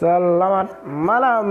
salamat malam